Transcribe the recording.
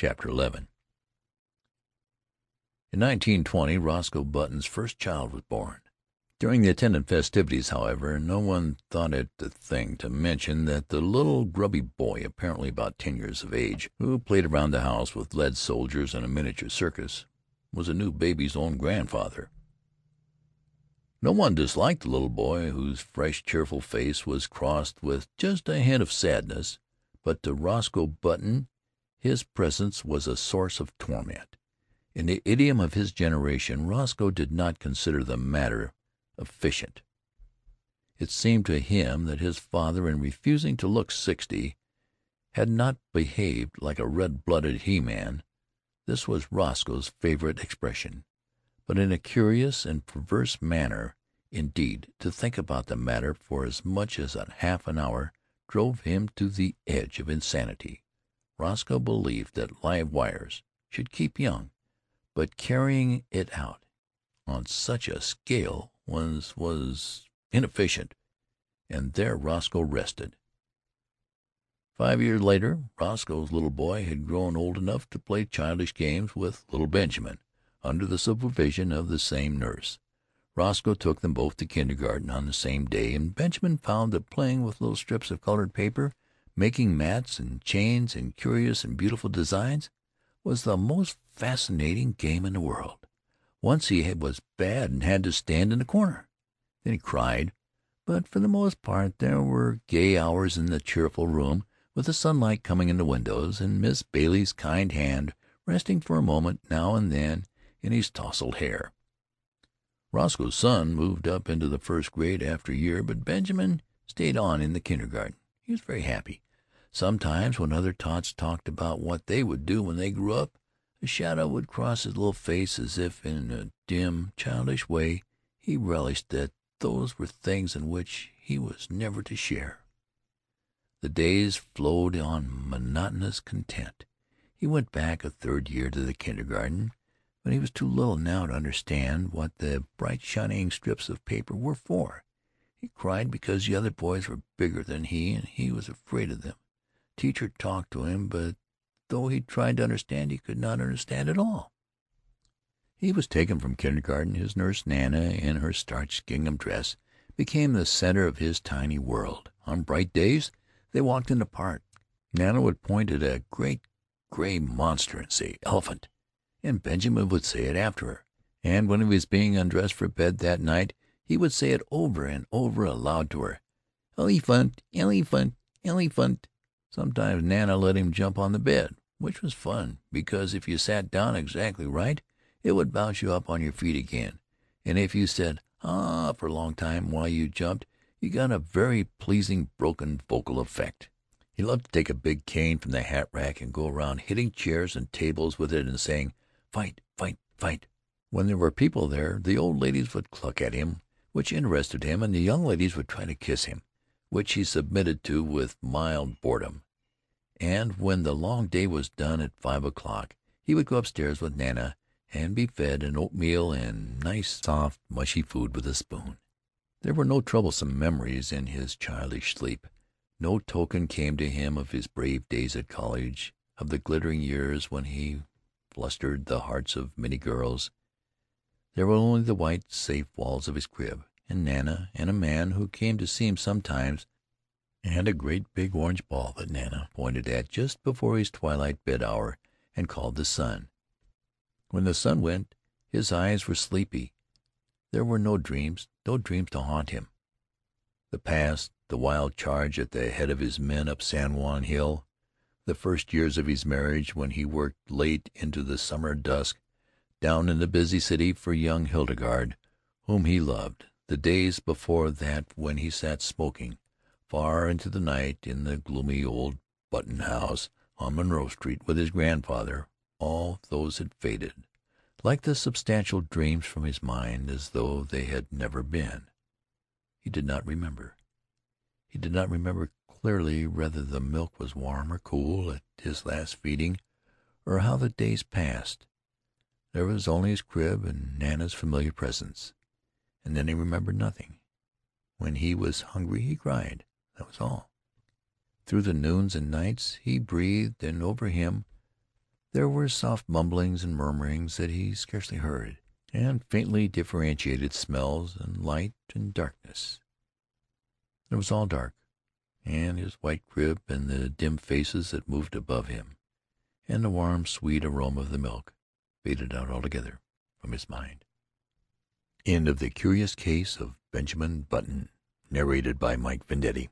CHAPTER XI In 1920 Roscoe Button's first child was born. During the attendant festivities, however, no one thought it a thing to mention that the little grubby boy, apparently about ten years of age, who played around the house with lead soldiers and a miniature circus, was a new baby's own grandfather. No one disliked the little boy, whose fresh, cheerful face was crossed with just a hint of sadness, but to Roscoe Button his presence was a source of torment. In the idiom of his generation, Roscoe did not consider the matter efficient. It seemed to him that his father, in refusing to look sixty, had not behaved like a red blooded he man. This was Roscoe's favorite expression but in a curious and perverse manner indeed. To think about the matter for as much as a half an hour drove him to the edge of insanity. Roscoe believed that live wires should keep young, but carrying it out on such a scale was was inefficient, and there Roscoe rested. Five years later Roscoe's little boy had grown old enough to play childish games with little Benjamin under the supervision of the same nurse. Roscoe took them both to kindergarten on the same day, and Benjamin found that playing with little strips of colored paper, making mats and chains and curious and beautiful designs, was the most fascinating game in the world. Once he was bad and had to stand in a corner. Then he cried, but for the most part there were gay hours in the cheerful room, with the sunlight coming in the windows, and Miss Bailey's kind hand resting for a moment now and then in his tousled hair. Roscoe's son moved up into the first grade after a year, but Benjamin stayed on in the kindergarten. He was very happy. Sometimes, when other tots talked about what they would do when they grew up, a shadow would cross his little face as if, in a dim, childish way, he relished that those were things in which he was never to share. The days flowed on monotonous content. He went back a third year to the kindergarten. But he was too little now to understand what the bright shining strips of paper were for. He cried because the other boys were bigger than he, and he was afraid of them. Teacher talked to him, but though he tried to understand, he could not understand at all. He was taken from kindergarten. His nurse Nana, in her starched gingham dress, became the center of his tiny world. On bright days they walked in the park. Nana would point at a great gray monster and say, "Elephant." and Benjamin would say it after her. And when he was being undressed for bed that night, he would say it over and over aloud to her. "Elephant, elephant, elephant." Sometimes Nana let him jump on the bed, which was fun, because if you sat down exactly right, it would bounce you up on your feet again, and if you said "ah" for a long time while you jumped, you got a very pleasing broken vocal effect. He loved to take a big cane from the hat rack and go around hitting chairs and tables with it and saying Fight! Fight! Fight!" When there were people there, the old ladies would cluck at him, which interested him, and the young ladies would try to kiss him, which he submitted to with mild boredom. And when the long day was done at five o'clock, he would go upstairs with Nana and be fed an oatmeal and nice, soft, mushy food with a spoon. There were no troublesome memories in his childish sleep. No token came to him of his brave days at college, of the glittering years when he flustered the hearts of many girls. There were only the white, safe walls of his crib, and Nana, and a man who came to see him sometimes, and a great big orange ball that Nana pointed at just before his twilight bed hour and called the sun. When the sun went, his eyes were sleepy. There were no dreams, no dreams to haunt him. The past, the wild charge at the head of his men up San Juan Hill, the first years of his marriage, when he worked late into the summer dusk down in the busy city for young Hildegarde, whom he loved; the days before that when he sat smoking far into the night in the gloomy old Button house on Monroe Street with his grandfather all those had faded like the substantial dreams from his mind, as though they had never been. He did not remember. He did not remember clearly whether the milk was warm or cool at his last feeding, or how the days passed. There was only his crib and Nana's familiar presence. And then he remembered nothing. When he was hungry he cried. That was all. Through the noons and nights he breathed, and over him There were soft mumblings and murmurings that he scarcely heard, and faintly differentiated smells, and light and darkness. It was all dark, and his white crib, and the dim faces that moved above him, and the warm, sweet aroma of the milk, faded out altogether from his mind. End of the Curious Case of Benjamin Button, narrated by Mike Venditti